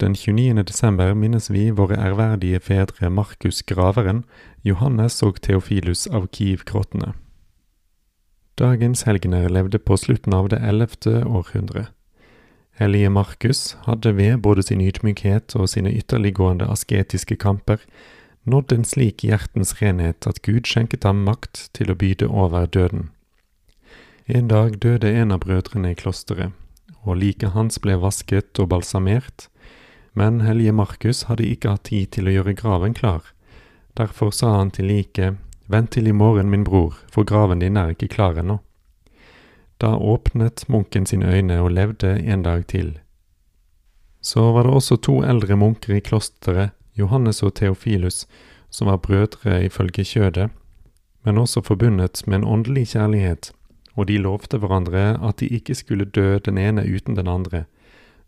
Den 29. desember minnes vi våre ærverdige fedre Markus Graveren, Johannes og Theofilus av Kiev-grottene. Dagens helgener levde på slutten av det ellevte århundre. Hellige Markus hadde ved både sin ydmykhet og sine ytterliggående asketiske kamper nådd en slik hjertens renhet at Gud skjenket ham makt til å byde over døden. En dag døde en av brødrene i klosteret, og liket hans ble vasket og balsamert, men hellige Markus hadde ikke hatt tid til å gjøre graven klar. Derfor sa han til like, Vent til i morgen, min bror, for graven din er ikke klar ennå. Da åpnet munken sine øyne og levde en dag til. Så var det også to eldre munker i klosteret, Johannes og Theofilus, som var brødre ifølge kjødet, men også forbundet med en åndelig kjærlighet, og de lovte hverandre at de ikke skulle dø den ene uten den andre,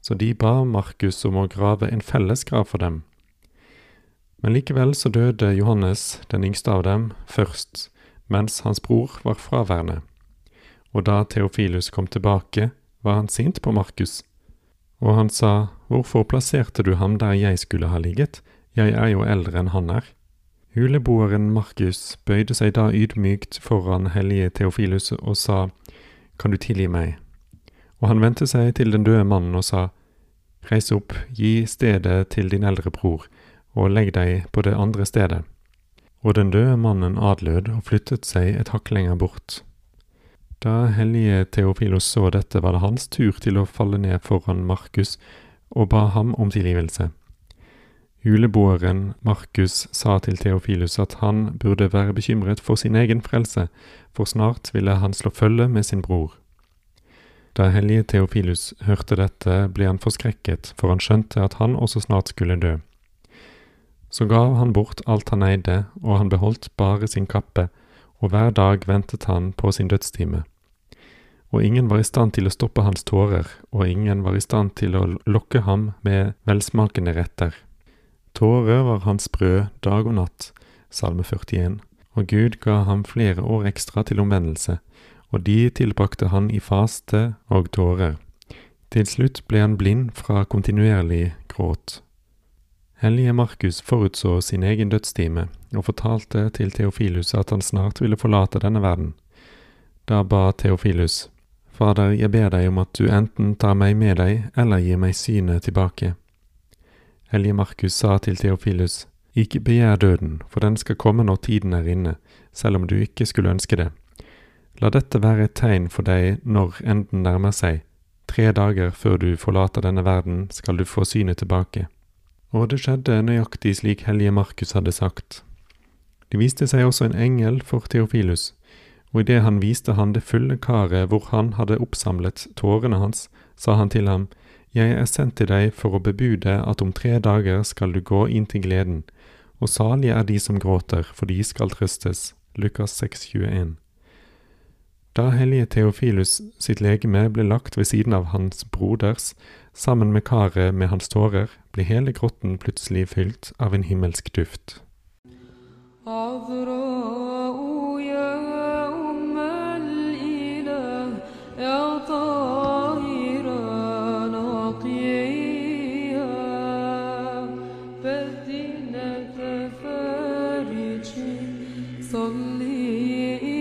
så de ba Markus om å grave en felles grav for dem. Men likevel så døde Johannes, den yngste av dem, først, mens hans bror var fraværende. Og da Theofilus kom tilbake, var han sint på Markus. Og han sa, Hvorfor plasserte du ham der jeg skulle ha ligget, jeg er jo eldre enn han er. Huleboeren Markus bøyde seg da ydmykt foran hellige Theofilus og sa, Kan du tilgi meg? Og han vendte seg til den døde mannen og sa, Reis opp, gi stedet til din eldre bror, og legg deg på det andre stedet. Og den døde mannen adlød og flyttet seg et hakk lenger bort. Da hellige Theofilos så dette, var det hans tur til å falle ned foran Markus og ba ham om tilgivelse. Huleboeren Markus sa til Theofilus at han burde være bekymret for sin egen frelse, for snart ville han slå følge med sin bror. Da hellige Theofilus hørte dette, ble han forskrekket, for han skjønte at han også snart skulle dø. Så gav han bort alt han eide, og han beholdt bare sin kappe, og hver dag ventet han på sin dødstime. Og ingen var i stand til å stoppe hans tårer, og ingen var i stand til å lokke ham med velsmakende retter. Tårer var hans brød dag og natt, Salme 41, og Gud ga ham flere år ekstra til omvendelse, og de tilbrakte han i faste og tårer. Til slutt ble han blind fra kontinuerlig gråt. Hellige Markus forutså sin egen dødstime og fortalte til Theofilus at han snart ville forlate denne verden. Da ba Theofilus, Fader, jeg ber deg om at du enten tar meg med deg eller gir meg synet tilbake. Hellige Markus sa til Theofilus, Ikke begjær døden, for den skal komme når tiden er inne, selv om du ikke skulle ønske det. La dette være et tegn for deg når enden nærmer seg. Tre dager før du forlater denne verden, skal du få synet tilbake. Og det skjedde nøyaktig slik hellige Markus hadde sagt. Det viste seg også en engel for Theofilus, og idet han viste han det fulle karet hvor han hadde oppsamlet tårene hans, sa han til ham, Jeg er sendt til deg for å bebude at om tre dager skal du gå inn til gleden, og salige er de som gråter, for de skal trøstes. Lukas 6,21. Da hellige Theofilus sitt legeme ble lagt ved siden av hans broders, sammen med karet med hans tårer, ble hele grotten plutselig fylt av en himmelsk duft. عذراء يا أم الإله يا طاهرة نقيا بدينة فارج صلي